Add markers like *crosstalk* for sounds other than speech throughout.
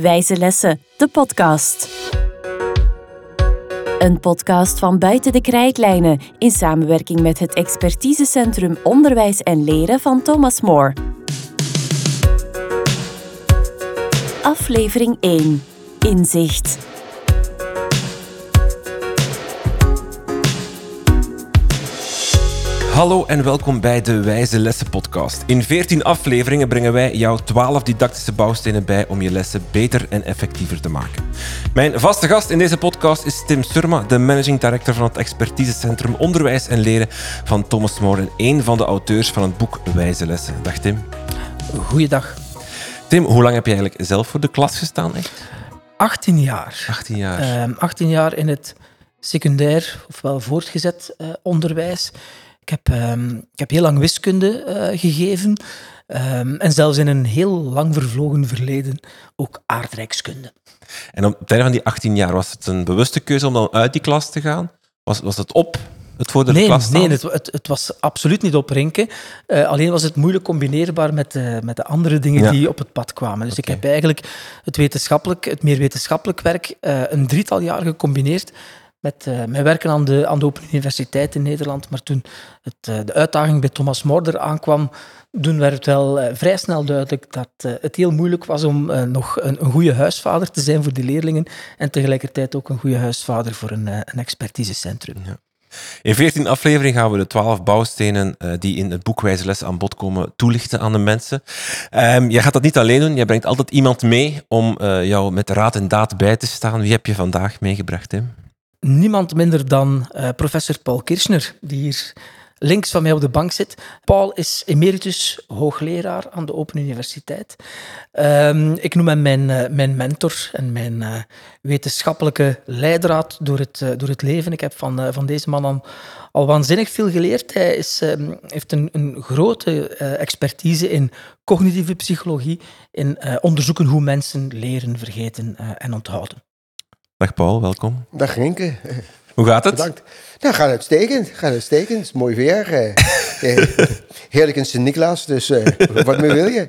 Wijze Lessen, de podcast. Een podcast van Buiten de Krijtlijnen in samenwerking met het expertisecentrum Onderwijs en Leren van Thomas More. Aflevering 1. Inzicht. Hallo en welkom bij de Wijze Lessen podcast. In 14 afleveringen brengen wij jou 12 didactische bouwstenen bij om je lessen beter en effectiever te maken. Mijn vaste gast in deze podcast is Tim Surma, de managing director van het expertisecentrum Onderwijs en Leren van Thomas More en een van de auteurs van het boek Wijze Lessen. Dag Tim. Goeiedag. Tim, hoe lang heb je eigenlijk zelf voor de klas gestaan? Echt? 18 jaar. 18 jaar. Ehm 18 jaar in het secundair, ofwel voortgezet eh, onderwijs. Ik heb, ehm, ik heb heel lang wiskunde eh, gegeven. Ehm, en zelfs in een heel lang vervlogen verleden ook aardrijkskunde. En op het einde van die 18 jaar, was het een bewuste keuze om dan uit die klas te gaan? Was, was het op het voor de Nee, klas staan? nee het, het, het was absoluut niet oprinken. Eh, alleen was het moeilijk combineerbaar met, de met de andere dingen Ja. die op het pad kwamen. Dus ik heb eigenlijk het, wetenschappelijk, het meer wetenschappelijk werk eh, een drietal jaar gecombineerd met eh, mijn werken aan de, aan de Open Universiteit in Nederland. Maar toen het, eh, de uitdaging bij Thomas Morder aankwam, toen werd het wel eh, vrij snel duidelijk dat het heel moeilijk was om nog een, een goede huisvader te zijn voor die leerlingen en tegelijkertijd ook een goede huisvader voor een, een expertisecentrum. In 14 afleveringen gaan we de 12 bouwstenen die in het boek Wijze Lessen aan bod komen toelichten aan de mensen. Ehm jij gaat dat niet alleen doen, jij brengt altijd iemand mee om jou met raad en daad bij te staan. Wie heb je vandaag meegebracht, Tim? Niemand minder dan eh, professor Paul Kirchner, die hier links van mij op de bank zit. Paul is emeritus hoogleraar aan de Open Universiteit. Ehm, ik noem hem mijn, eh, mijn mentor en mijn eh, wetenschappelijke leidraad door het, door het leven. Ik heb van, van deze man al, al waanzinnig veel geleerd. Hij is, ehm, heeft een, een grote expertise in cognitieve psychologie, in onderzoeken hoe mensen leren, vergeten en onthouden. Dag Paul, welkom. Dag Renke, Hoe gaat het? bedankt. Nou, gaat uitstekend, gaat uitstekend. Het is mooi weer. eh, *laughs* eh, heerlijk in Sint-Niklaas, dus eh, wat meer wil je?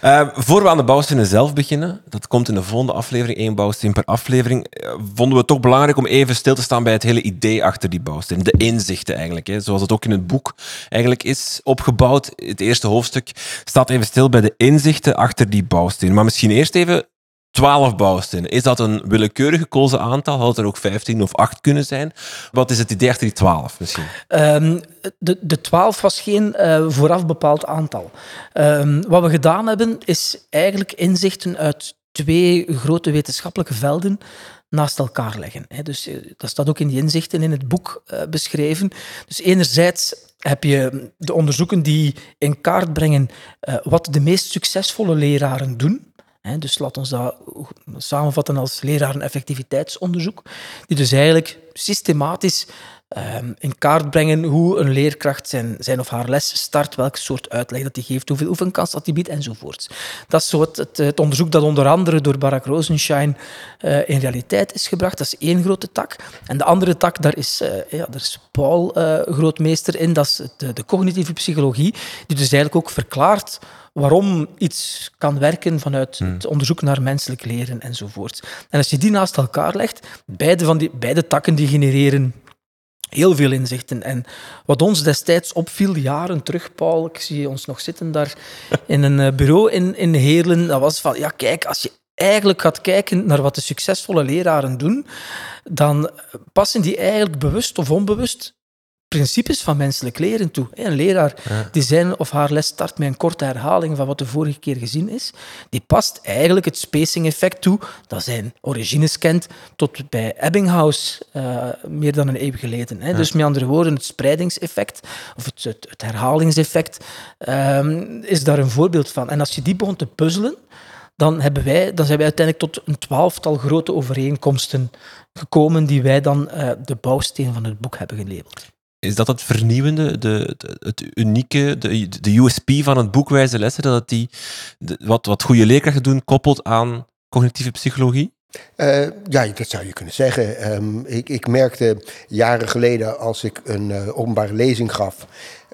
Eh, voor we aan de bouwstenen zelf beginnen, dat komt in de volgende aflevering, één bouwsteen per aflevering, vonden we het toch belangrijk om even stil te staan bij het hele idee achter die bouwsteen. De inzichten eigenlijk, hè, zoals het ook in het boek eigenlijk is opgebouwd. Het eerste hoofdstuk staat even stil bij de inzichten achter die bouwsteen. Maar misschien eerst even 12 bouwstenen. Is dat een willekeurig gekozen aantal? Had er ook 15 of 8 kunnen zijn? Wat is het idee achter die 12 misschien? Ehm, de, de 12 was geen eh, vooraf bepaald aantal. Ehm, wat we gedaan hebben, is eigenlijk inzichten uit twee grote wetenschappelijke velden naast elkaar leggen. Dus eh, dat staat ook in die inzichten in het boek eh, beschreven. Dus enerzijds heb je de onderzoeken die in kaart brengen wat de meest succesvolle leraren doen. Dus laat ons dat samenvatten als lerareneffectiviteitsonderzoek, die dus eigenlijk systematisch ehm, in kaart brengen hoe een leerkracht zijn, zijn of haar les start, welke soort uitleg dat hij geeft, hoeveel oefenkans dat hij biedt, enzovoort. Dat is zo het, het, het onderzoek dat onder andere door Barak Rosenschein eh, in realiteit is gebracht. Dat is één grote tak. En de andere tak, daar is, eh, ja, daar is Paul eh, grootmeester in, dat is de, de cognitieve psychologie, die dus eigenlijk ook verklaart waarom iets kan werken vanuit het onderzoek naar menselijk leren enzovoort. En als je die naast elkaar legt, beide, van die, beide takken die genereren heel veel inzichten. En wat ons destijds opviel, jaren terug, Paul, ik zie ons nog zitten daar in een eh, bureau in, in Heerlen, dat was van, ja kijk, als je eigenlijk gaat kijken naar wat de succesvolle leraren doen, dan passen die eigenlijk bewust of onbewust principes van menselijk leren toe. Een leraar die zijn of haar les start met een korte herhaling van wat de vorige keer gezien is, die past eigenlijk het spacing-effect toe, dat zijn origines kent, tot bij Ebbinghaus eh, meer dan een eeuw geleden. Hè. Dus met andere woorden, het spreidingseffect, of het, het, het herhalingseffect, ehm, is daar een voorbeeld van. En als je die begon te puzzelen, dan, hebben wij, dan zijn wij uiteindelijk tot een twaalftal grote overeenkomsten gekomen die wij dan eh, de bouwsteen van het boek hebben gelabeld. Is dat het vernieuwende, de, het unieke, de, de USP van het boek Wijze Lessen? Dat het die, wat, wat goede leerkrachten doen, koppelt aan cognitieve psychologie? Eh, ja, dat zou je kunnen zeggen. Ehm, ik, ik merkte jaren geleden, als ik een eh, openbare lezing gaf,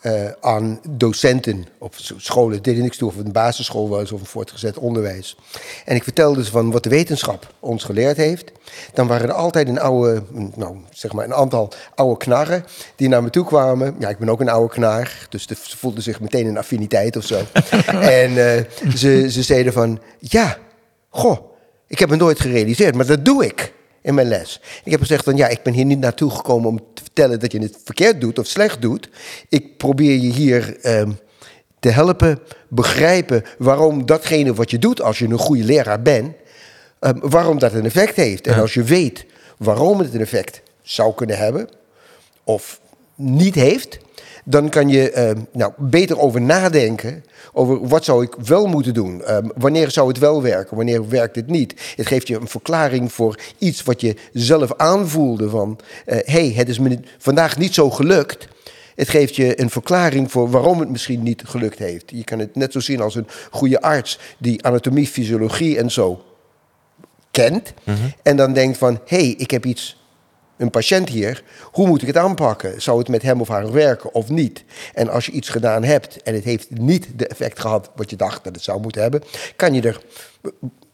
eh, aan docenten op scholen. Dit deed niks toe of het een basisschool was of een voortgezet onderwijs. En ik vertelde ze van wat de wetenschap ons geleerd heeft. Dan waren er altijd een oude, nou zeg maar een aantal oude knarren die naar me toe kwamen. Ja, ik ben ook een oude knar, dus de- ze voelden zich meteen een affiniteit of zo. *laughs* en ze, ze zeiden van, ja, goh, ik heb me nooit gerealiseerd, maar dat doe ik in mijn les. Ik heb gezegd van ja, ik ben hier niet naartoe gekomen om te vertellen dat je het verkeerd doet of slecht doet. Ik probeer je hier ehm, te helpen begrijpen waarom datgene wat je doet als je een goede leraar bent, ehm, waarom dat een effect heeft. En als je weet waarom het een effect zou kunnen hebben of niet heeft, dan kan je ehm, nou, beter over nadenken over wat zou ik wel moeten doen. Ehm, wanneer zou het wel werken, wanneer werkt het niet. Het geeft je een verklaring voor iets wat je zelf aanvoelde van... hé, hey, het is me vandaag niet zo gelukt. Het geeft je een verklaring voor waarom het misschien niet gelukt heeft. Je kan het net zo zien als een goede arts die anatomie, fysiologie en zo kent. En dan denkt van, hé, hey, ik heb iets een patiënt hier, hoe moet ik het aanpakken? Zou het met hem of haar werken of niet? En als je iets gedaan hebt en het heeft niet de effect gehad wat je dacht dat het zou moeten hebben, kan je er,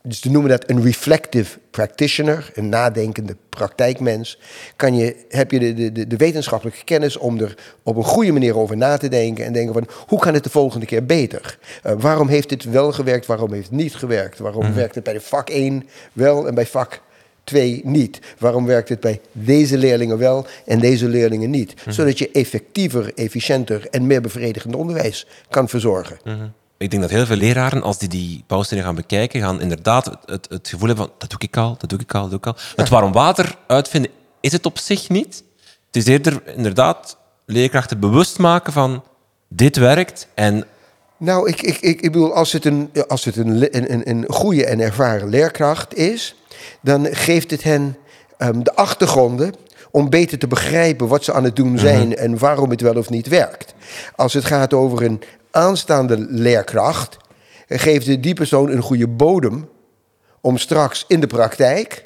dus we noemen dat een reflective practitioner, een nadenkende praktijkmens, kan je, heb je de, de, de wetenschappelijke kennis om er op een goede manier over na te denken en denken van hoe kan het de volgende keer beter? Eh, waarom heeft dit wel gewerkt, waarom heeft het niet gewerkt? Waarom werkt het bij de vak 1 wel en bij vak twee niet. Waarom werkt het bij deze leerlingen wel en deze leerlingen niet? Zodat je effectiever, efficiënter en meer bevredigend onderwijs kan verzorgen. Ik denk dat heel veel leraren, als die die bouwstenen gaan bekijken, gaan inderdaad het, het, het gevoel hebben van dat doe ik al, dat doe ik al, dat doe ik al. Het warm water uitvinden is het op zich niet. Het is eerder inderdaad leerkrachten bewust maken van dit werkt en Nou, ik, ik, ik, ik bedoel, als het, een, als het een, een, een, goede en ervaren leerkracht is, dan geeft het hen ehm, de achtergronden om beter te begrijpen wat ze aan het doen zijn en waarom het wel of niet werkt. Als het gaat over een aanstaande leerkracht, geeft die persoon een goede bodem om straks in de praktijk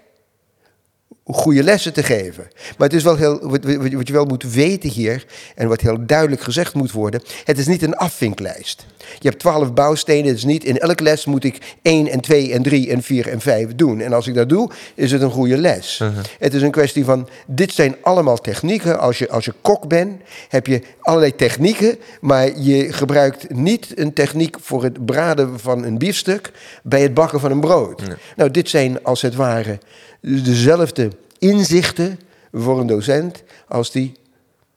goede lessen te geven. Maar het is wel heel, wat, je wel moet weten hier, en wat heel duidelijk gezegd moet worden, het is niet een afvinklijst. Je hebt twaalf bouwstenen, het is niet in elke les moet ik 1 en 2 en 3 en 4 en 5 doen. En als ik dat doe, is het een goede les. Het is een kwestie van, dit zijn allemaal technieken. Als je, als je kok bent, heb je allerlei technieken, maar je gebruikt niet een techniek voor het braden van een biefstuk bij het bakken van een brood. Nou, dit zijn als het ware dezelfde inzichten voor een docent als die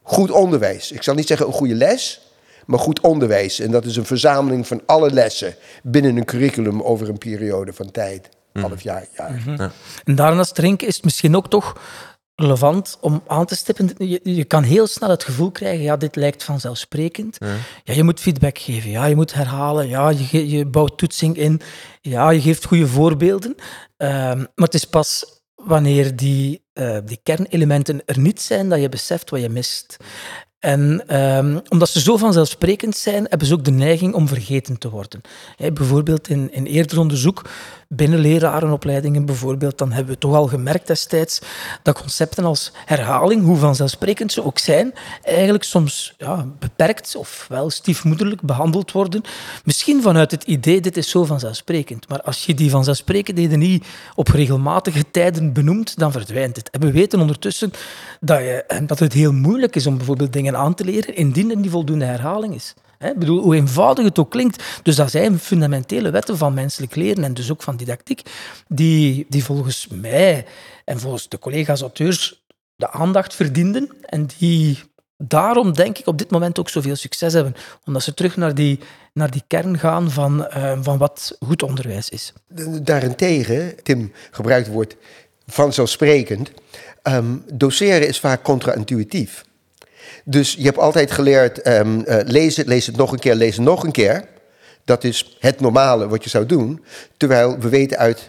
goed onderwijs. Ik zal niet zeggen een goede les, maar goed onderwijs. En dat is een verzameling van alle lessen binnen een curriculum over een periode van tijd. Half jaar, jaar. En daarnaast drinken is het misschien ook toch relevant om aan te stippen. Je, je kan heel snel het gevoel krijgen, ja, dit lijkt vanzelfsprekend. Ja. je moet feedback geven, ja, je moet herhalen, ja, je, je bouwt toetsing in, ja, je geeft goede voorbeelden. Ehm, maar het is pas wanneer die, eh, die kernelementen er niet zijn, dat je beseft wat je mist. En ehm, omdat ze zo vanzelfsprekend zijn, hebben ze ook de neiging om vergeten te worden. Bijvoorbeeld in, in eerder onderzoek binnen lerarenopleidingen, bijvoorbeeld, dan hebben we toch al gemerkt destijds dat concepten als herhaling, hoe vanzelfsprekend ze ook zijn, eigenlijk soms ja, beperkt of wel stiefmoederlijk behandeld worden. Misschien vanuit het idee, dit is zo vanzelfsprekend. Maar als je die vanzelfsprekendheden niet op regelmatige tijden benoemt, dan verdwijnt het. We weten ondertussen dat, je, dat het heel moeilijk is om bijvoorbeeld dingen aan te leren, indien er niet voldoende herhaling is. Hè, bedoel, hoe eenvoudig het ook klinkt. Dus dat zijn fundamentele wetten van menselijk leren en dus ook van didactiek, die, die volgens mij en volgens de collega's auteurs de aandacht verdienden en die daarom denk ik op dit moment ook zoveel succes hebben. Omdat ze terug naar die, naar die kern gaan van, eh, van wat goed onderwijs is. Daarentegen, Tim gebruikt het woord vanzelfsprekend, ehm, doseren is vaak contra-intuïtief. Dus je hebt altijd geleerd, ehm eh, lees het, lees het nog een keer, lees het nog een keer. Dat is het normale wat je zou doen. Terwijl we weten uit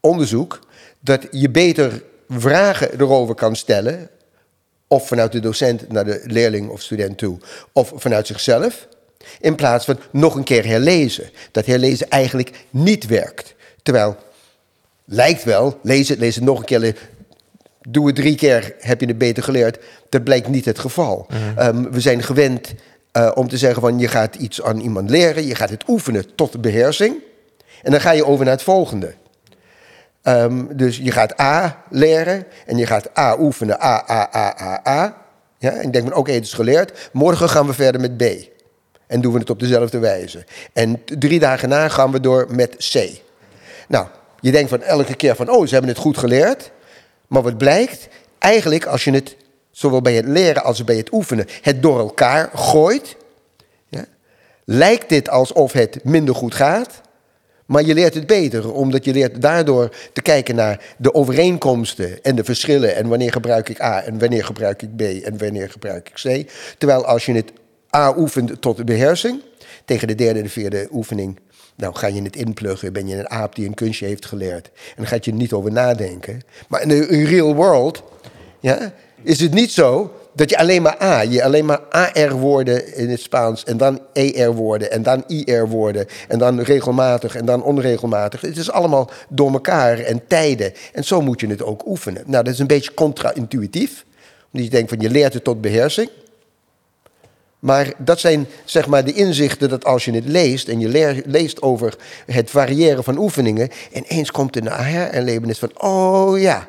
onderzoek dat je beter vragen erover kan stellen. Of vanuit de docent naar de leerling of student toe. Of vanuit zichzelf. In plaats van nog een keer herlezen. Dat herlezen eigenlijk niet werkt. Terwijl, lijkt wel, lees het, lees het nog een keer. Doe het drie keer, heb je het beter geleerd. Dat blijkt niet het geval. Ehm, we zijn gewend eh, om te zeggen van je gaat iets aan iemand leren, je gaat het oefenen tot beheersing. En dan ga je over naar het volgende. Ehm, dus je gaat A leren en je gaat A oefenen, A, A, A, A, A. Ja, en ik denk van oké, het is geleerd. Morgen gaan we verder met B. En doen we het op dezelfde wijze. En drie dagen na gaan we door met C. Nou, je denkt van elke keer van oh, ze hebben het goed geleerd. Maar wat blijkt, eigenlijk als je het zowel bij het leren als bij het oefenen het door elkaar gooit, ja, lijkt dit alsof het minder goed gaat. Maar je leert het beter, omdat je leert daardoor te kijken naar de overeenkomsten en de verschillen. En wanneer gebruik ik A en wanneer gebruik ik B en wanneer gebruik ik C. Terwijl als je het A oefent tot de beheersing, tegen de derde en de vierde oefening, nou ga je het inpluggen, ben je een aap die een kunstje heeft geleerd. En dan gaat je er niet over nadenken. Maar in de real world ja, is het niet zo dat je alleen maar A, je alleen maar AR-woorden in het Spaans en dan ER-woorden en dan IR-woorden en dan regelmatig en dan onregelmatig. Het is allemaal door elkaar en tijden. En zo moet je het ook oefenen. Nou, dat is een beetje contra-intuïtief. Omdat je denkt van je leert het tot beheersing. Maar dat zijn zeg maar de inzichten dat als je het leest en je leest over het variëren van oefeningen, ineens komt er een aha-erlevenis van, oh ja,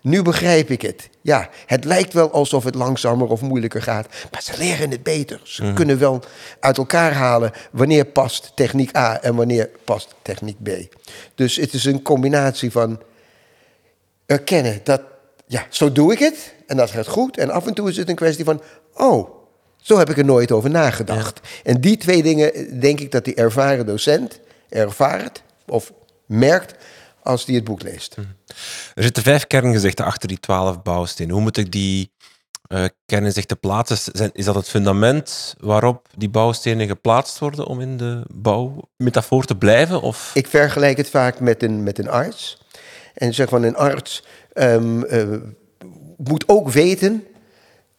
nu begrijp ik het. Ja, het lijkt wel alsof het langzamer of moeilijker gaat, maar ze leren het beter. Ze mhm. kunnen wel uit elkaar halen wanneer past techniek A en wanneer past techniek B. Dus het is een combinatie van erkennen dat, ja, zo doe ik het en dat gaat goed. En af en toe is het een kwestie van, oh, zo heb ik er nooit over nagedacht. En die twee dingen denk ik dat die ervaren docent ervaart of merkt als die het boek leest. Mhm. Er zitten vijf kerngezichten achter die twaalf bouwstenen. Hoe moet ik die uh, kerngezichten plaatsen? Is dat het fundament waarop die bouwstenen geplaatst worden om in de bouwmetafoor te blijven? Of? Ik vergelijk het vaak met een, met een arts. En zeg van een arts um, uh, moet ook weten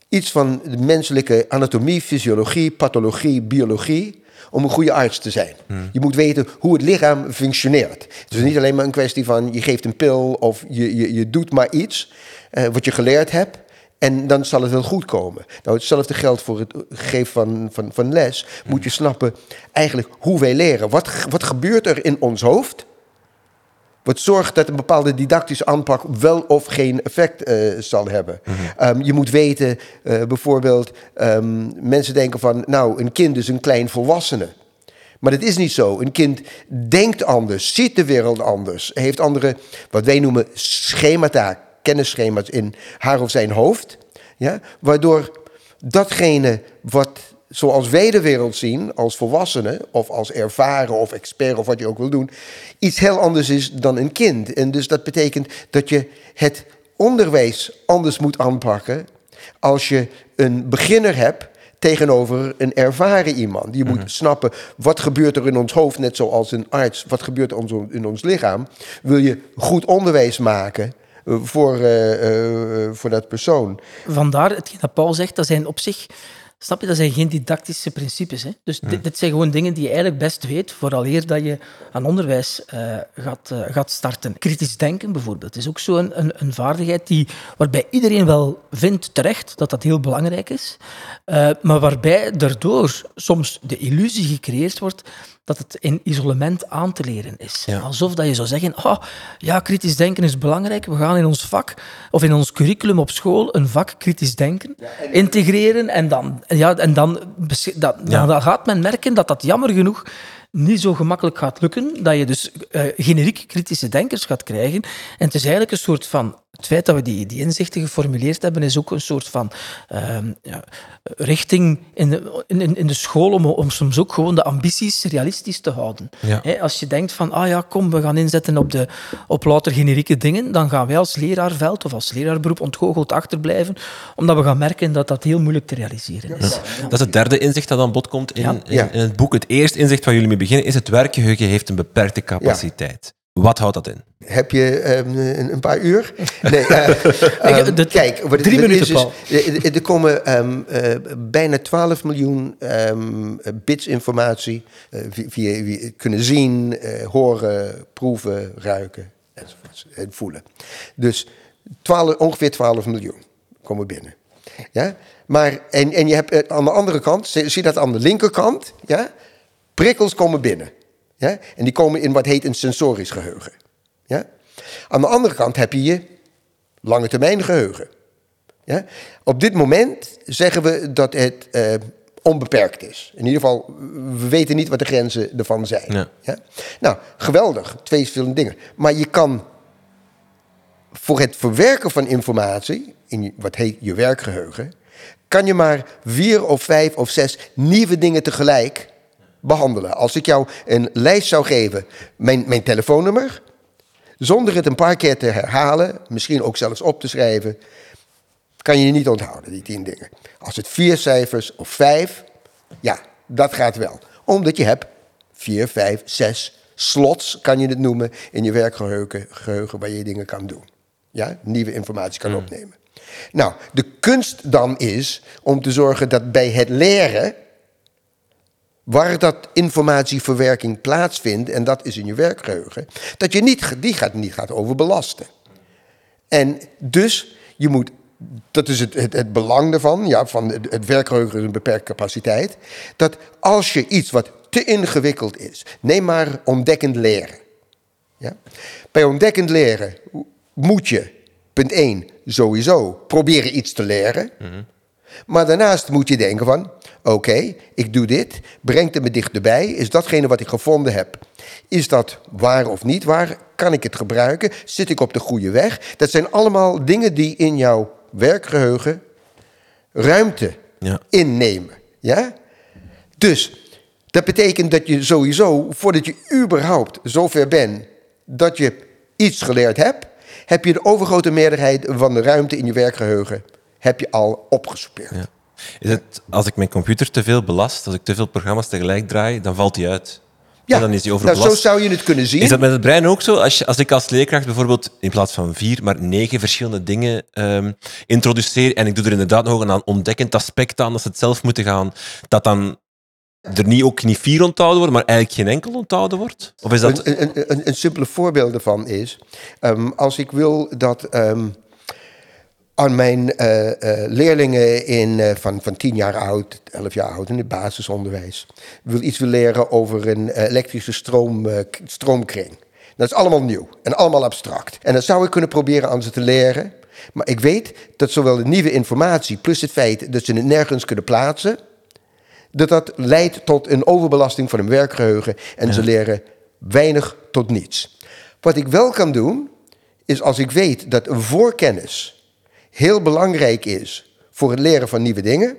iets van de menselijke anatomie, fysiologie, pathologie, biologie om een goede arts te zijn. Hmm. Je moet weten hoe het lichaam functioneert. Het is niet alleen maar een kwestie van je geeft een pil of je, je, je doet maar iets uh, wat je geleerd hebt. En dan zal het wel goed komen. Nou, hetzelfde geldt voor het geven van, van, van les. Moet je snappen eigenlijk hoe wij leren. Wat, wat gebeurt er in ons hoofd? Wat zorgt dat een bepaalde didactische aanpak wel of geen effect uh, zal hebben. Mm -hmm. um, je moet weten, uh, bijvoorbeeld, um, mensen denken van, nou, een kind is een klein volwassene. Maar dat is niet zo. Een kind denkt anders, ziet de wereld anders, heeft andere, wat wij noemen schemata, kennisschema's in haar of zijn hoofd. Ja? Waardoor datgene wat zoals wij de wereld zien, als volwassenen of als ervaren of expert of wat je ook wil doen, iets heel anders is dan een kind. En dus dat betekent dat je het onderwijs anders moet aanpakken als je een beginner hebt tegenover een ervaren iemand. Je moet mhm. snappen, wat gebeurt er in ons hoofd, net zoals een arts, wat gebeurt er in ons lichaam. Wil je goed onderwijs maken eh, voor, uh, uh, voor dat persoon. Vandaar, hetgeen dat Paul zegt, dat zijn op zich Snap je, dat zijn geen didactische principes. Hè? Dus dit, dit, zijn gewoon dingen die je eigenlijk best weet, vooraleer dat je aan onderwijs uh, gaat, uh, gaat starten. Kritisch denken bijvoorbeeld is ook zo'n een, een, een, vaardigheid die, waarbij iedereen wel vindt terecht dat dat heel belangrijk is, uh, maar waarbij daardoor soms de illusie gecreëerd wordt dat het in isolement aan te leren is. Alsof dat je zou zeggen, oh, ja, kritisch denken is belangrijk. We gaan in ons vak of in ons curriculum op school een vak kritisch denken integreren. En dan, ja, en dan, dat, dan gaat men merken dat dat jammer genoeg niet zo gemakkelijk gaat lukken, dat je dus uh, generiek kritische denkers gaat krijgen. En het is eigenlijk een soort van het feit dat we die, die inzichten geformuleerd hebben, is ook een soort van uh, ja, richting in de, in, in de school om, om soms ook gewoon de ambities realistisch te houden. als je denkt van, ah ja, kom, we gaan inzetten op, de, op louter generieke dingen, dan gaan wij als leraarveld of als leraarberoep ontgoocheld achterblijven, omdat we gaan merken dat dat heel moeilijk te realiseren is. Dat is het derde inzicht dat aan bod komt in, in, in, het boek. Het eerste inzicht waar jullie mee beginnen is het werkgeheugen heeft een beperkte capaciteit. Wat houdt dat in? Heb je um, een, paar uur? Nee, *laughs* uh, um, de, kijk, wat drie minuten, is, er komen um, uh, bijna 12 miljoen bits informatie uh, via, via, kunnen zien, horen, proeven, ruiken en voelen. Dus 12, ongeveer 12 miljoen komen binnen. Ja? Maar, en, en je hebt eh, aan de andere kant, zie zie je dat aan de linkerkant, ja? prikkels komen binnen. Ja? En die komen in wat heet een sensorisch geheugen. Ja? Aan de andere kant heb je je lange termijn geheugen. Ja? Op dit moment zeggen we dat het eh, onbeperkt is. In ieder geval, we weten niet wat de grenzen ervan zijn. Ja. Ja? Nou, geweldig. Twee verschillende dingen. Maar je kan voor het verwerken van informatie, in wat heet je werkgeheugen, kan je maar vier of vijf of zes nieuwe dingen tegelijk behandelen. Als ik jou een lijst zou geven, mijn, mijn telefoonnummer, zonder het een paar keer te herhalen, misschien ook zelfs op te schrijven, kan je je niet onthouden, die tien dingen. Als het vier cijfers of vijf, ja, dat gaat wel. Omdat je hebt vier, vijf, zes slots, kan je het noemen, in je werkgeheugen geheugen waar je dingen kan doen. Ja, nieuwe informatie kan opnemen. Nou, de kunst dan is om te zorgen dat bij het leren, waar dat informatieverwerking plaatsvindt, en dat is in je werkgeheugen, dat je niet, die gaat, niet gaat overbelasten. En dus, je moet, dat is het, het, het belang ervan, ja, van het, het werkgeheugen is een beperkte capaciteit, dat als je iets wat te ingewikkeld is, neem maar ontdekkend leren. Ja? Bij ontdekkend leren moet je, punt 1, sowieso proberen iets te leren. Maar daarnaast moet je denken van, oké, ik doe dit, brengt het me dichterbij, is datgene wat ik gevonden heb, is dat waar of niet waar? Kan ik het gebruiken? Zit ik op de goede weg? Dat zijn allemaal dingen die in jouw werkgeheugen ruimte Ja. innemen. Ja? Dus dat betekent dat je sowieso, voordat je überhaupt zover bent dat je iets geleerd hebt, heb je de overgrote meerderheid van de ruimte in je werkgeheugen heb je al opgesoupeerd. Ja. Is het, als ik mijn computer te veel belast, als ik te veel programma's tegelijk draai, dan valt die uit. en dan is die nou, overbelast. zo zou je het kunnen zien. Is dat met het brein ook zo? Als, je, als ik als leerkracht bijvoorbeeld in plaats van vier, maar negen verschillende dingen ehm, introduceer en ik doe er inderdaad nog een ontdekkend aspect aan, dat ze het zelf moeten gaan, dat dan er niet, ook niet vier onthouden worden, maar eigenlijk geen enkel onthouden wordt? Of is dat... Een, een, een, een simpele voorbeeld daarvan is, ehm, als ik wil dat ehm, aan mijn eh, eh, leerlingen in, eh, van, van 10 jaar oud, 11 jaar oud in het basisonderwijs, wil iets wil leren over een elektrische stroom, stroomkring. Dat is allemaal nieuw en allemaal abstract. En dat zou ik kunnen proberen aan ze te leren. Maar ik weet dat zowel de nieuwe informatie plus het feit dat ze het nergens kunnen plaatsen, dat dat leidt tot een overbelasting van hun werkgeheugen en ze leren weinig tot niets. Wat ik wel kan doen, is als ik weet dat een voorkennis heel belangrijk is voor het leren van nieuwe dingen,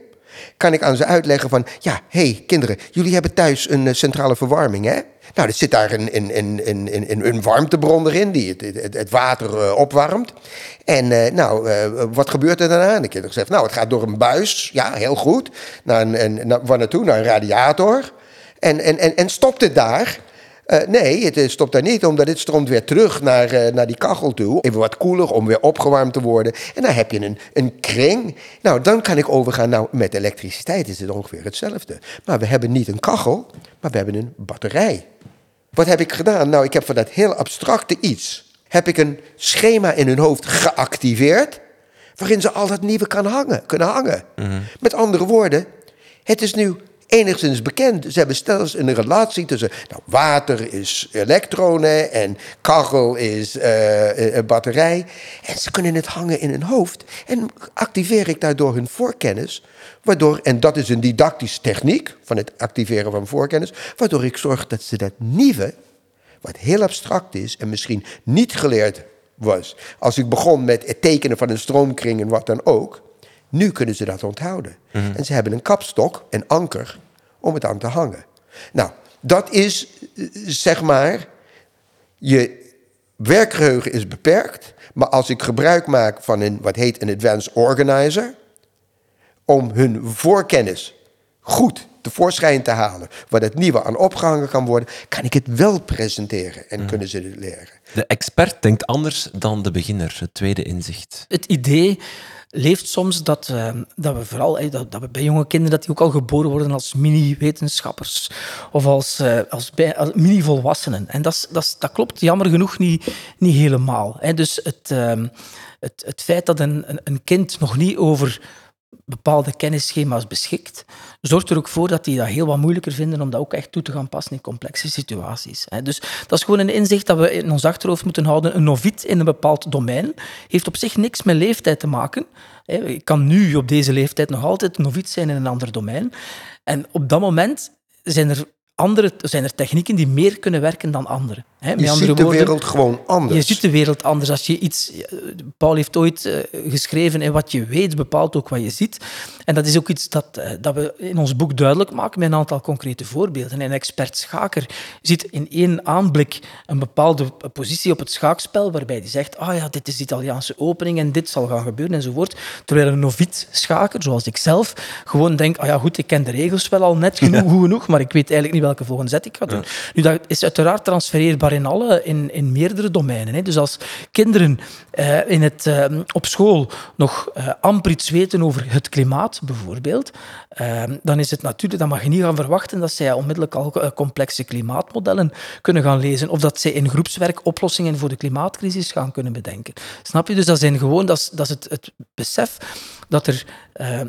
kan ik aan ze uitleggen van, ja, hey, kinderen, jullie hebben thuis een eh, centrale verwarming, hè? Nou, er zit daar een, een, een, een, een, warmtebron erin die het, het, het water eh, opwarmt. En eh, nou, wat gebeurt er daarna? De kinderen zeggen, nou, het gaat door een buis, ja, heel goed. Naar een, een, naar, waar naartoe? Naar een radiator. En, en, en, en stopt het daar? Eh, nee, het eh, stopt daar niet, omdat het stroomt weer terug naar, eh, naar die kachel toe. Even wat koeler om weer opgewarmd te worden. En dan heb je een, een kring. Nou, dan kan ik overgaan. Nou, met elektriciteit is het ongeveer hetzelfde. Maar we hebben niet een kachel, maar we hebben een batterij. Wat heb ik gedaan? Nou, ik heb van dat heel abstracte iets... heb ik een schema in hun hoofd geactiveerd... waarin ze al dat nieuwe kan hangen, kunnen hangen. Met andere woorden, het is nu enigszins bekend. Ze hebben zelfs een relatie tussen... Nou, water is elektronen en kachel is eh, een batterij. En ze kunnen het hangen in hun hoofd. En activeer ik daardoor hun voorkennis... Waardoor, en dat is een didactische techniek van het activeren van voorkennis... waardoor ik zorg dat ze dat nieuwe wat heel abstract is en misschien niet geleerd was. Als ik begon met het tekenen van een stroomkring en wat dan ook, nu kunnen ze dat onthouden. En ze hebben een kapstok, een anker, om het aan te hangen. Nou, dat is eh, zeg maar, je werkgeheugen is beperkt, maar als ik gebruik maak van een wat heet een advanced organizer, om hun voorkennis goed tevoorschijn te halen, waar het nieuwe aan opgehangen kan worden, kan ik het wel presenteren en kunnen ze het leren. De expert denkt anders dan de beginner, het tweede inzicht. Het idee leeft soms dat, uh, dat we vooral eh, dat, dat, we bij jonge kinderen dat die ook al geboren worden als mini-wetenschappers of als, uh, als, mini-volwassenen. En dat, dat, dat klopt jammer genoeg niet, niet helemaal. Hè. Dus het, het, het feit dat een, een kind nog niet over bepaalde kennisschema's beschikt, zorgt er ook voor dat die dat heel wat moeilijker vinden om dat ook echt toe te gaan passen in complexe situaties. Dus dat is gewoon een inzicht dat we in ons achterhoofd moeten houden. Een noviet in een bepaald domein heeft op zich niks met leeftijd te maken. Ik kan nu op deze leeftijd nog altijd noviet zijn in een ander domein. En op dat moment zijn er andere, zijn er technieken die meer kunnen werken dan andere. Je ziet de wereld gewoon anders. Je ziet de wereld anders. Als je iets, Paul heeft ooit uh, geschreven, en wat je weet bepaalt ook wat je ziet. En dat is ook iets dat, uh, dat we in ons boek duidelijk maken met een aantal concrete voorbeelden. Een expert schaker ziet in één aanblik een bepaalde positie op het schaakspel, waarbij hij zegt, ah oh ja, dit is de Italiaanse opening en dit zal gaan gebeuren enzovoort. Terwijl een noviet schaker, zoals ik zelf, gewoon denkt, ah oh ja goed, ik ken de regels wel al net genoeg, ja. genoeg, maar ik weet eigenlijk niet welke volgende zet ik ga doen. Ja. Nu, dat is uiteraard transfereerbaar in, alle, in, in meerdere domeinen. Hè. Dus als kinderen uh, in het, uh, op school nog uh, amper iets weten over het klimaat, bijvoorbeeld, dan is het natuurlijk, dan mag je niet gaan verwachten dat zij onmiddellijk al complexe klimaatmodellen kunnen gaan lezen of dat zij in groepswerk oplossingen voor de klimaatcrisis gaan kunnen bedenken. Snap je? Dus dat, zijn gewoon, dat is, dat het, het besef dat er,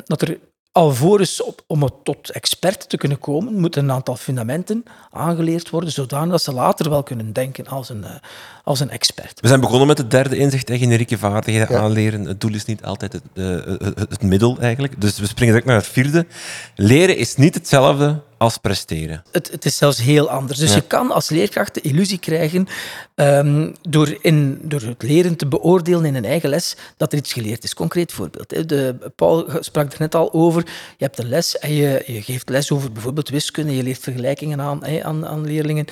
dat er alvorens op, om het tot expert te kunnen komen, moeten een aantal fundamenten aangeleerd worden, zodanig dat ze later wel kunnen denken als een, uh, als een expert. We zijn begonnen met het derde inzicht, generieke vaardigheden ja. aanleren. Het doel is niet altijd het, uh, het, het, middel eigenlijk. Dus we springen direct naar het vierde. Leren is niet hetzelfde als presteren. Het, het is zelfs heel anders. Dus ja. je kan als leerkracht de illusie krijgen um, door, in, door het leren te beoordelen in een eigen les dat er iets geleerd is. Concreet voorbeeld. De, Paul sprak er net al over. Je hebt een les en je, je geeft les over bijvoorbeeld wiskunde. Je leert vergelijkingen aan, aan, aan leerlingen.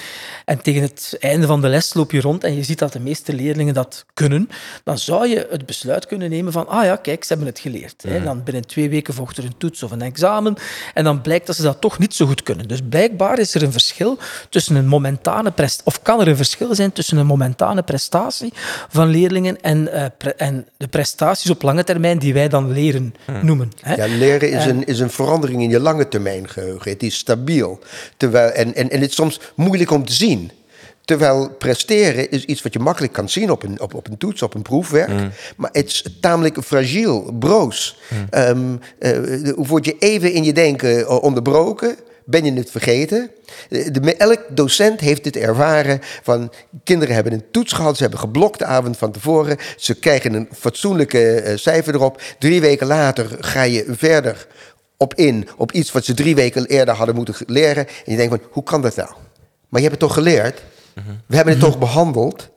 En tegen het einde van de les loop je rond en je ziet dat de meeste leerlingen dat kunnen. Dan zou je het besluit kunnen nemen van, ah ja, kijk, ze hebben het geleerd. Mm. Dan binnen twee weken volgt er een toets of een examen. En dan blijkt dat ze dat toch niet zo goed kunnen. Dus blijkbaar is er een verschil tussen een momentane prestatie, of kan er een verschil zijn tussen een momentane prestatie van leerlingen en, uh, pre en de prestaties op lange termijn die wij dan leren hmm. noemen. Hè? Ja, leren is, een, is een verandering in je lange termijn geheugen. Het is stabiel. Terwijl, en, en, en het is soms moeilijk om te zien. Terwijl presteren is iets wat je makkelijk kan zien op een, op, op een toets, op een proefwerk. Mm. Maar het is tamelijk fragiel, broos. Mm. Um, uh, word je even in je denken onderbroken, ben je het vergeten. De, elk docent heeft dit ervaren van kinderen hebben een toets gehad, ze hebben geblokt de avond van tevoren, ze krijgen een fatsoenlijke uh, cijfer erop. Drie weken later ga je verder op in op iets wat ze drie weken eerder hadden moeten leren. En je denkt van, hoe kan dat nou? Maar je hebt het toch geleerd? We hebben het toch behandeld?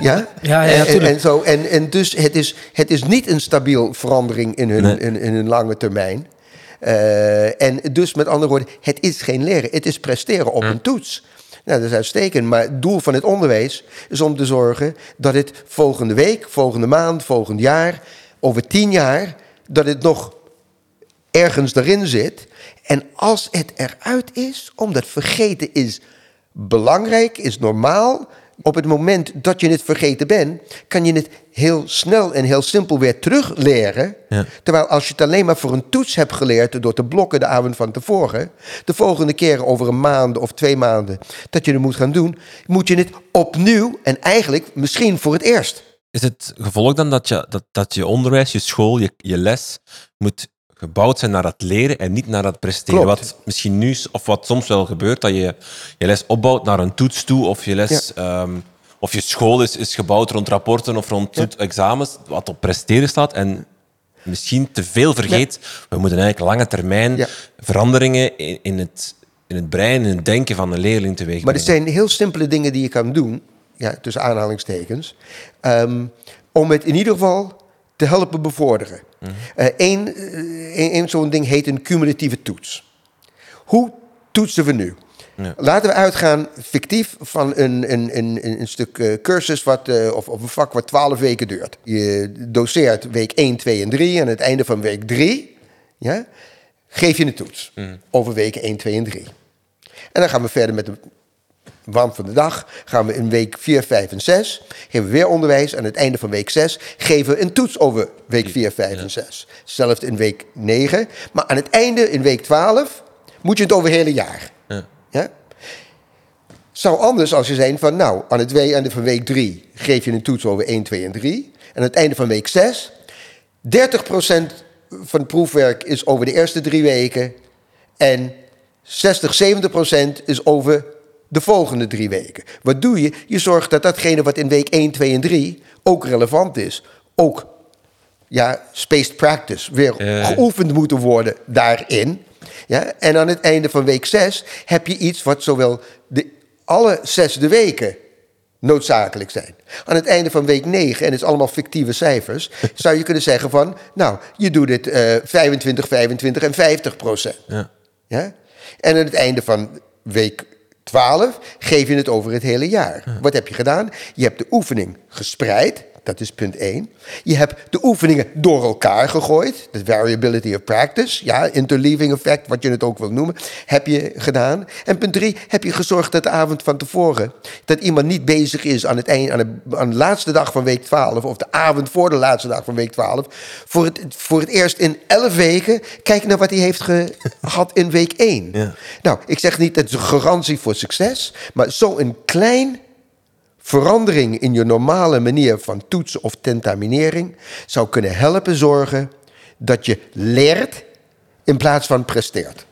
Ja? *laughs* Ja, ja, en, en, zo, en, en dus het is, het is niet een stabiel verandering in hun, nee. in, in hun lange termijn. Uh, en dus met andere woorden, het is geen leren, het is presteren op een toets. Nou, dat is uitstekend, maar het doel van het onderwijs is om te zorgen dat het volgende week, volgende maand, volgend jaar, over tien jaar, dat het nog ergens erin zit. En als het eruit is, omdat vergeten is belangrijk, is normaal. Op het moment dat je het vergeten bent, kan je het heel snel en heel simpel weer terugleren. Ja. Terwijl als je het alleen maar voor een toets hebt geleerd door te blokken de avond van tevoren, de volgende keer over een maand of twee maanden dat je het moet gaan doen, moet je het opnieuw en eigenlijk misschien voor het eerst. Is het gevolg dan dat je, dat, dat je onderwijs, je school, je, je les moet gebouwd zijn naar het leren en niet naar het presteren. Klopt. Wat misschien nu, of wat soms wel gebeurt, dat je je les opbouwt naar een toets toe, of je les, ja. um, of je school is, is gebouwd rond rapporten of rond ja. examens, wat op presteren staat. En misschien te veel vergeet, ja. we moeten eigenlijk lange termijn veranderingen in, in, het, in het brein, in het denken van een leerling teweeg Maar er zijn heel simpele dingen die je kan doen, ja, tussen aanhalingstekens, um, om het in ieder geval te helpen bevorderen. Eén uh, uh, zo'n ding heet een cumulatieve toets. Hoe toetsen we nu? Ja. Laten we uitgaan, fictief, van een, een, een, een stuk uh, cursus wat, uh, of, of een vak wat 12 weken duurt. Je doseert week 1, 2 en 3 en aan het einde van week 3 ja, geef je een toets mm. over weken 1, 2 en 3. En dan gaan we verder met de waan van de dag gaan we in week 4, 5 en 6. Geven we weer onderwijs. Aan het einde van week 6 geven we een toets over week 4, 5 en 6. Hetzelfde in week 9. Maar aan het einde, in week 12, moet je het over het hele jaar. Ja. Ja? Zou anders als je zijn van, nou, aan het einde van week 3 geef je een toets over 1, 2 en 3. En aan het einde van week 6, 30% van het proefwerk is over de eerste drie weken. En 60, 70% is over de volgende drie weken. Wat doe je? Je zorgt dat datgene wat in week 1, 2 en 3 ook relevant is. Ook ja, spaced practice, weer geoefend moeten worden daarin. Ja? En aan het einde van week 6 heb je iets wat zowel de, alle zesde weken noodzakelijk zijn. Aan het einde van week 9, en het is allemaal fictieve cijfers, *laughs* zou je kunnen zeggen van, nou, je doet het eh 25, 25 en 50 procent. Ja. Ja? En aan het einde van week 12 geef je het over het hele jaar. Wat heb je gedaan? Je hebt de oefening gespreid. Dat is punt 1. Je hebt de oefeningen door elkaar gegooid. De variability of practice. Ja, interleaving effect, wat je het ook wil noemen. Heb je gedaan. En punt 3. Heb je gezorgd dat de avond van tevoren... dat iemand niet bezig is aan, het eind, aan, de, aan de laatste dag van week 12... of de avond voor de laatste dag van week 12... voor het, voor het eerst in 11 weken... kijk naar wat hij heeft *laughs* gehad in week 1. Ja. Nou, ik zeg niet dat het een garantie voor succes, maar zo'n klein verandering in je normale manier van toetsen of tentaminering zou kunnen helpen zorgen dat je leert in plaats van presteert.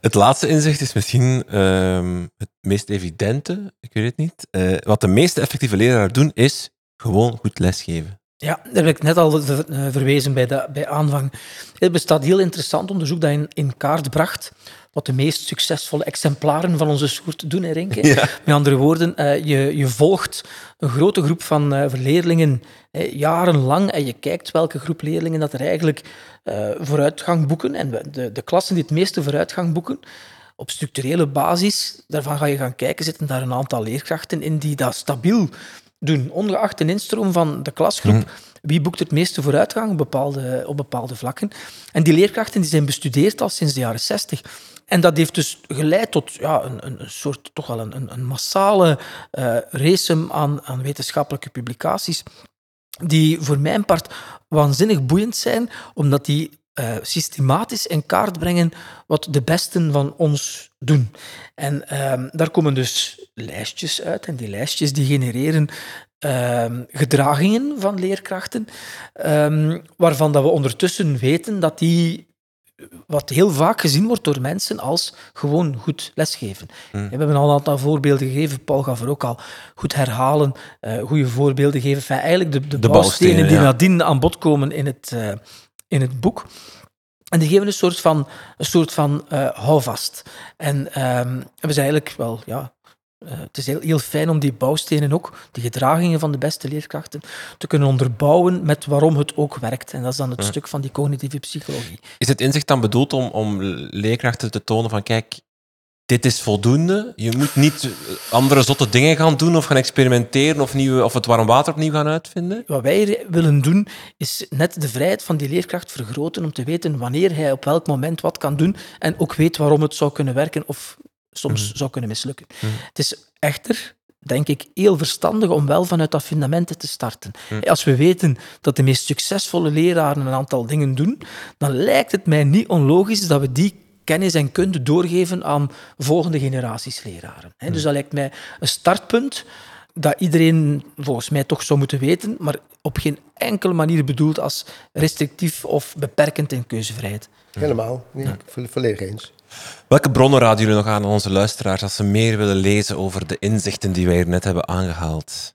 Het laatste inzicht is misschien ehm, het meest evidente, ik weet het niet. Eh, wat de meeste effectieve leraren doen, is gewoon goed lesgeven. Ja, daar heb ik net al eh, verwezen bij, de, bij aanvang. Er bestaat heel interessant onderzoek dat in, in kaart bracht wat de meest succesvolle exemplaren van onze soort doen, hè, Renke? Met andere woorden, eh, je, je volgt een grote groep van eh, leerlingen jarenlang en je kijkt welke groep leerlingen dat er eigenlijk vooruitgang boeken. En de, de klassen die het meeste vooruitgang boeken, op structurele basis, daarvan ga je gaan kijken, zitten daar een aantal leerkrachten in die dat stabiel doen, ongeacht de instroom van de klasgroep. Wie boekt het meeste vooruitgang op bepaalde, op bepaalde vlakken? En die leerkrachten die zijn bestudeerd al sinds de jaren 60. En dat heeft dus geleid tot ja, een, een, een soort, toch wel een, een, massale race aan, aan wetenschappelijke publicaties die voor mijn part waanzinnig boeiend zijn, omdat die eh, systematisch in kaart brengen wat de besten van ons doen. En ehm, daar komen dus lijstjes uit, en die lijstjes die genereren ehm, gedragingen van leerkrachten, ehm, waarvan dat we ondertussen weten dat die wat heel vaak gezien wordt door mensen als gewoon goed lesgeven. We hebben al een aantal voorbeelden gegeven. Paul gaf er ook al goed herhalen, eh goede voorbeelden geven. Enfin, eigenlijk de, de, De bouwstenen bouwstenen, die ja. nadien aan bod komen in het, eh, in het boek. En die geven een soort van, een soort van eh, houvast. En ehm, we zijn eigenlijk wel, ja, eh, het is heel, heel fijn om die bouwstenen ook, die gedragingen van de beste leerkrachten, te kunnen onderbouwen met waarom het ook werkt. En dat is dan het stuk van die cognitieve psychologie. Is het inzicht dan bedoeld om, om leerkrachten te tonen van kijk, dit is voldoende. Je moet niet andere zotte dingen gaan doen of gaan experimenteren of, nieuwe, of het warm water opnieuw gaan uitvinden. Wat wij willen doen, is net de vrijheid van die leerkracht vergroten om te weten wanneer hij op welk moment wat kan doen en ook weet waarom het zou kunnen werken of soms zou kunnen mislukken. Het is echter, denk ik, heel verstandig om wel vanuit dat fundament te starten. Als we weten dat de meest succesvolle leraren een aantal dingen doen, dan lijkt het mij niet onlogisch dat we die kennis en kunde doorgeven aan volgende generaties leraren. hè. Dus dat lijkt mij een startpunt dat iedereen volgens mij toch zou moeten weten, maar op geen enkele manier bedoeld als restrictief of beperkend in keuzevrijheid. Helemaal. Ja, vo- Volledig eens. Welke bronnen raden jullie nog aan aan onze luisteraars als ze meer willen lezen over de inzichten die wij hier net hebben aangehaald?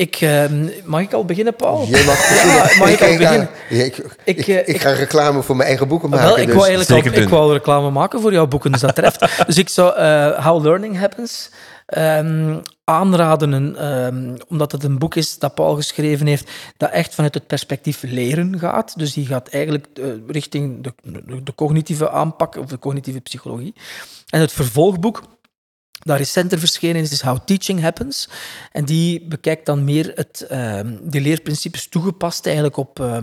Ik, ehm, mag ik al beginnen, Paul? Je mag *laughs* Ja, mag ik al ga- beginnen? Ja, ik, Ik, ik, eh, ik ga reclame voor mijn eigen boeken maken. Wel, ik dus. wou eigenlijk zeker al, ik doen. wou reclame maken voor jouw boeken, dus dat treft. *laughs* dus ik zou eh, How Learning Happens ehm, aanraden, ehm, omdat het een boek is dat Paul geschreven heeft, dat echt vanuit het perspectief leren gaat. Dus die gaat eigenlijk eh, richting de, de, de cognitieve aanpak, of de cognitieve psychologie. En het vervolgboek dat recenter verschenen is, is How Teaching Happens. En die bekijkt dan meer het, uh, de leerprincipes toegepast eigenlijk op, uh,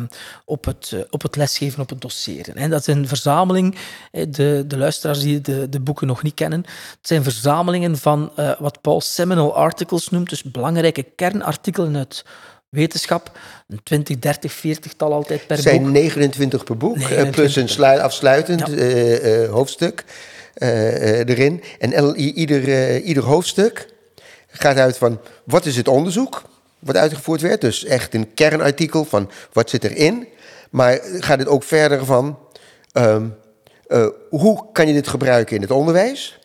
op, het, uh, op het lesgeven, op het doseren. En dat is een verzameling, de, de luisteraars die de, de boeken nog niet kennen, het zijn verzamelingen van wat Paul seminal articles noemt, dus belangrijke kernartikelen uit wetenschap. Een 20, 30, 40 tal altijd per boek. Het zijn 29 per boek, 29. plus een afsluitend ja. hoofdstuk. Uh, erin. En ieder, uh, ieder hoofdstuk gaat uit van wat is het onderzoek wat uitgevoerd werd. Dus echt een kernartikel van wat zit erin. Maar gaat het ook verder van uh, hoe kan je dit gebruiken in het onderwijs?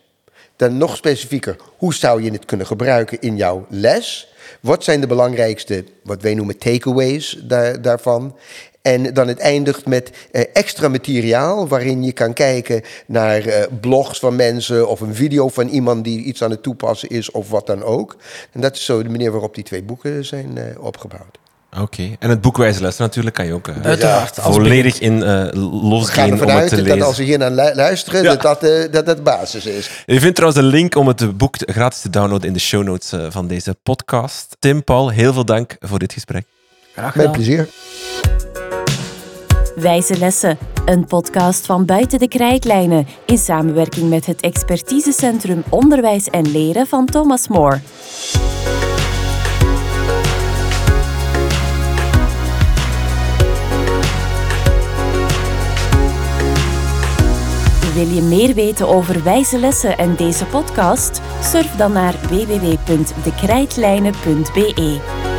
Dan nog specifieker, hoe zou je het kunnen gebruiken in jouw les? Wat zijn de belangrijkste, wat wij noemen takeaways daar, daarvan? En dan het eindigt met uh, extra materiaal waarin je kan kijken naar uh, blogs van mensen of een video van iemand die iets aan het toepassen is of wat dan ook. En dat is zo de manier waarop die twee boeken zijn uh, opgebouwd. Oké, okay. en het boek Wijze Lessen natuurlijk kan je ook Uiteraard, volledig in uh, losgaan om het te lezen. dat als we hier naar luisteren, ja. dat, dat, uh, dat dat de basis is. Je vindt trouwens de link om het boek gratis te downloaden in de show notes uh, van deze podcast. Tim, Paul, heel veel dank voor dit gesprek. Graag gedaan. Met plezier. Wijze Lessen, een podcast van Buiten de Krijtlijnen in samenwerking met het expertisecentrum Onderwijs en Leren van Thomas More. Wil je meer weten over wijze lessen en deze podcast? Surf dan naar www.dekrijtlijnen.be.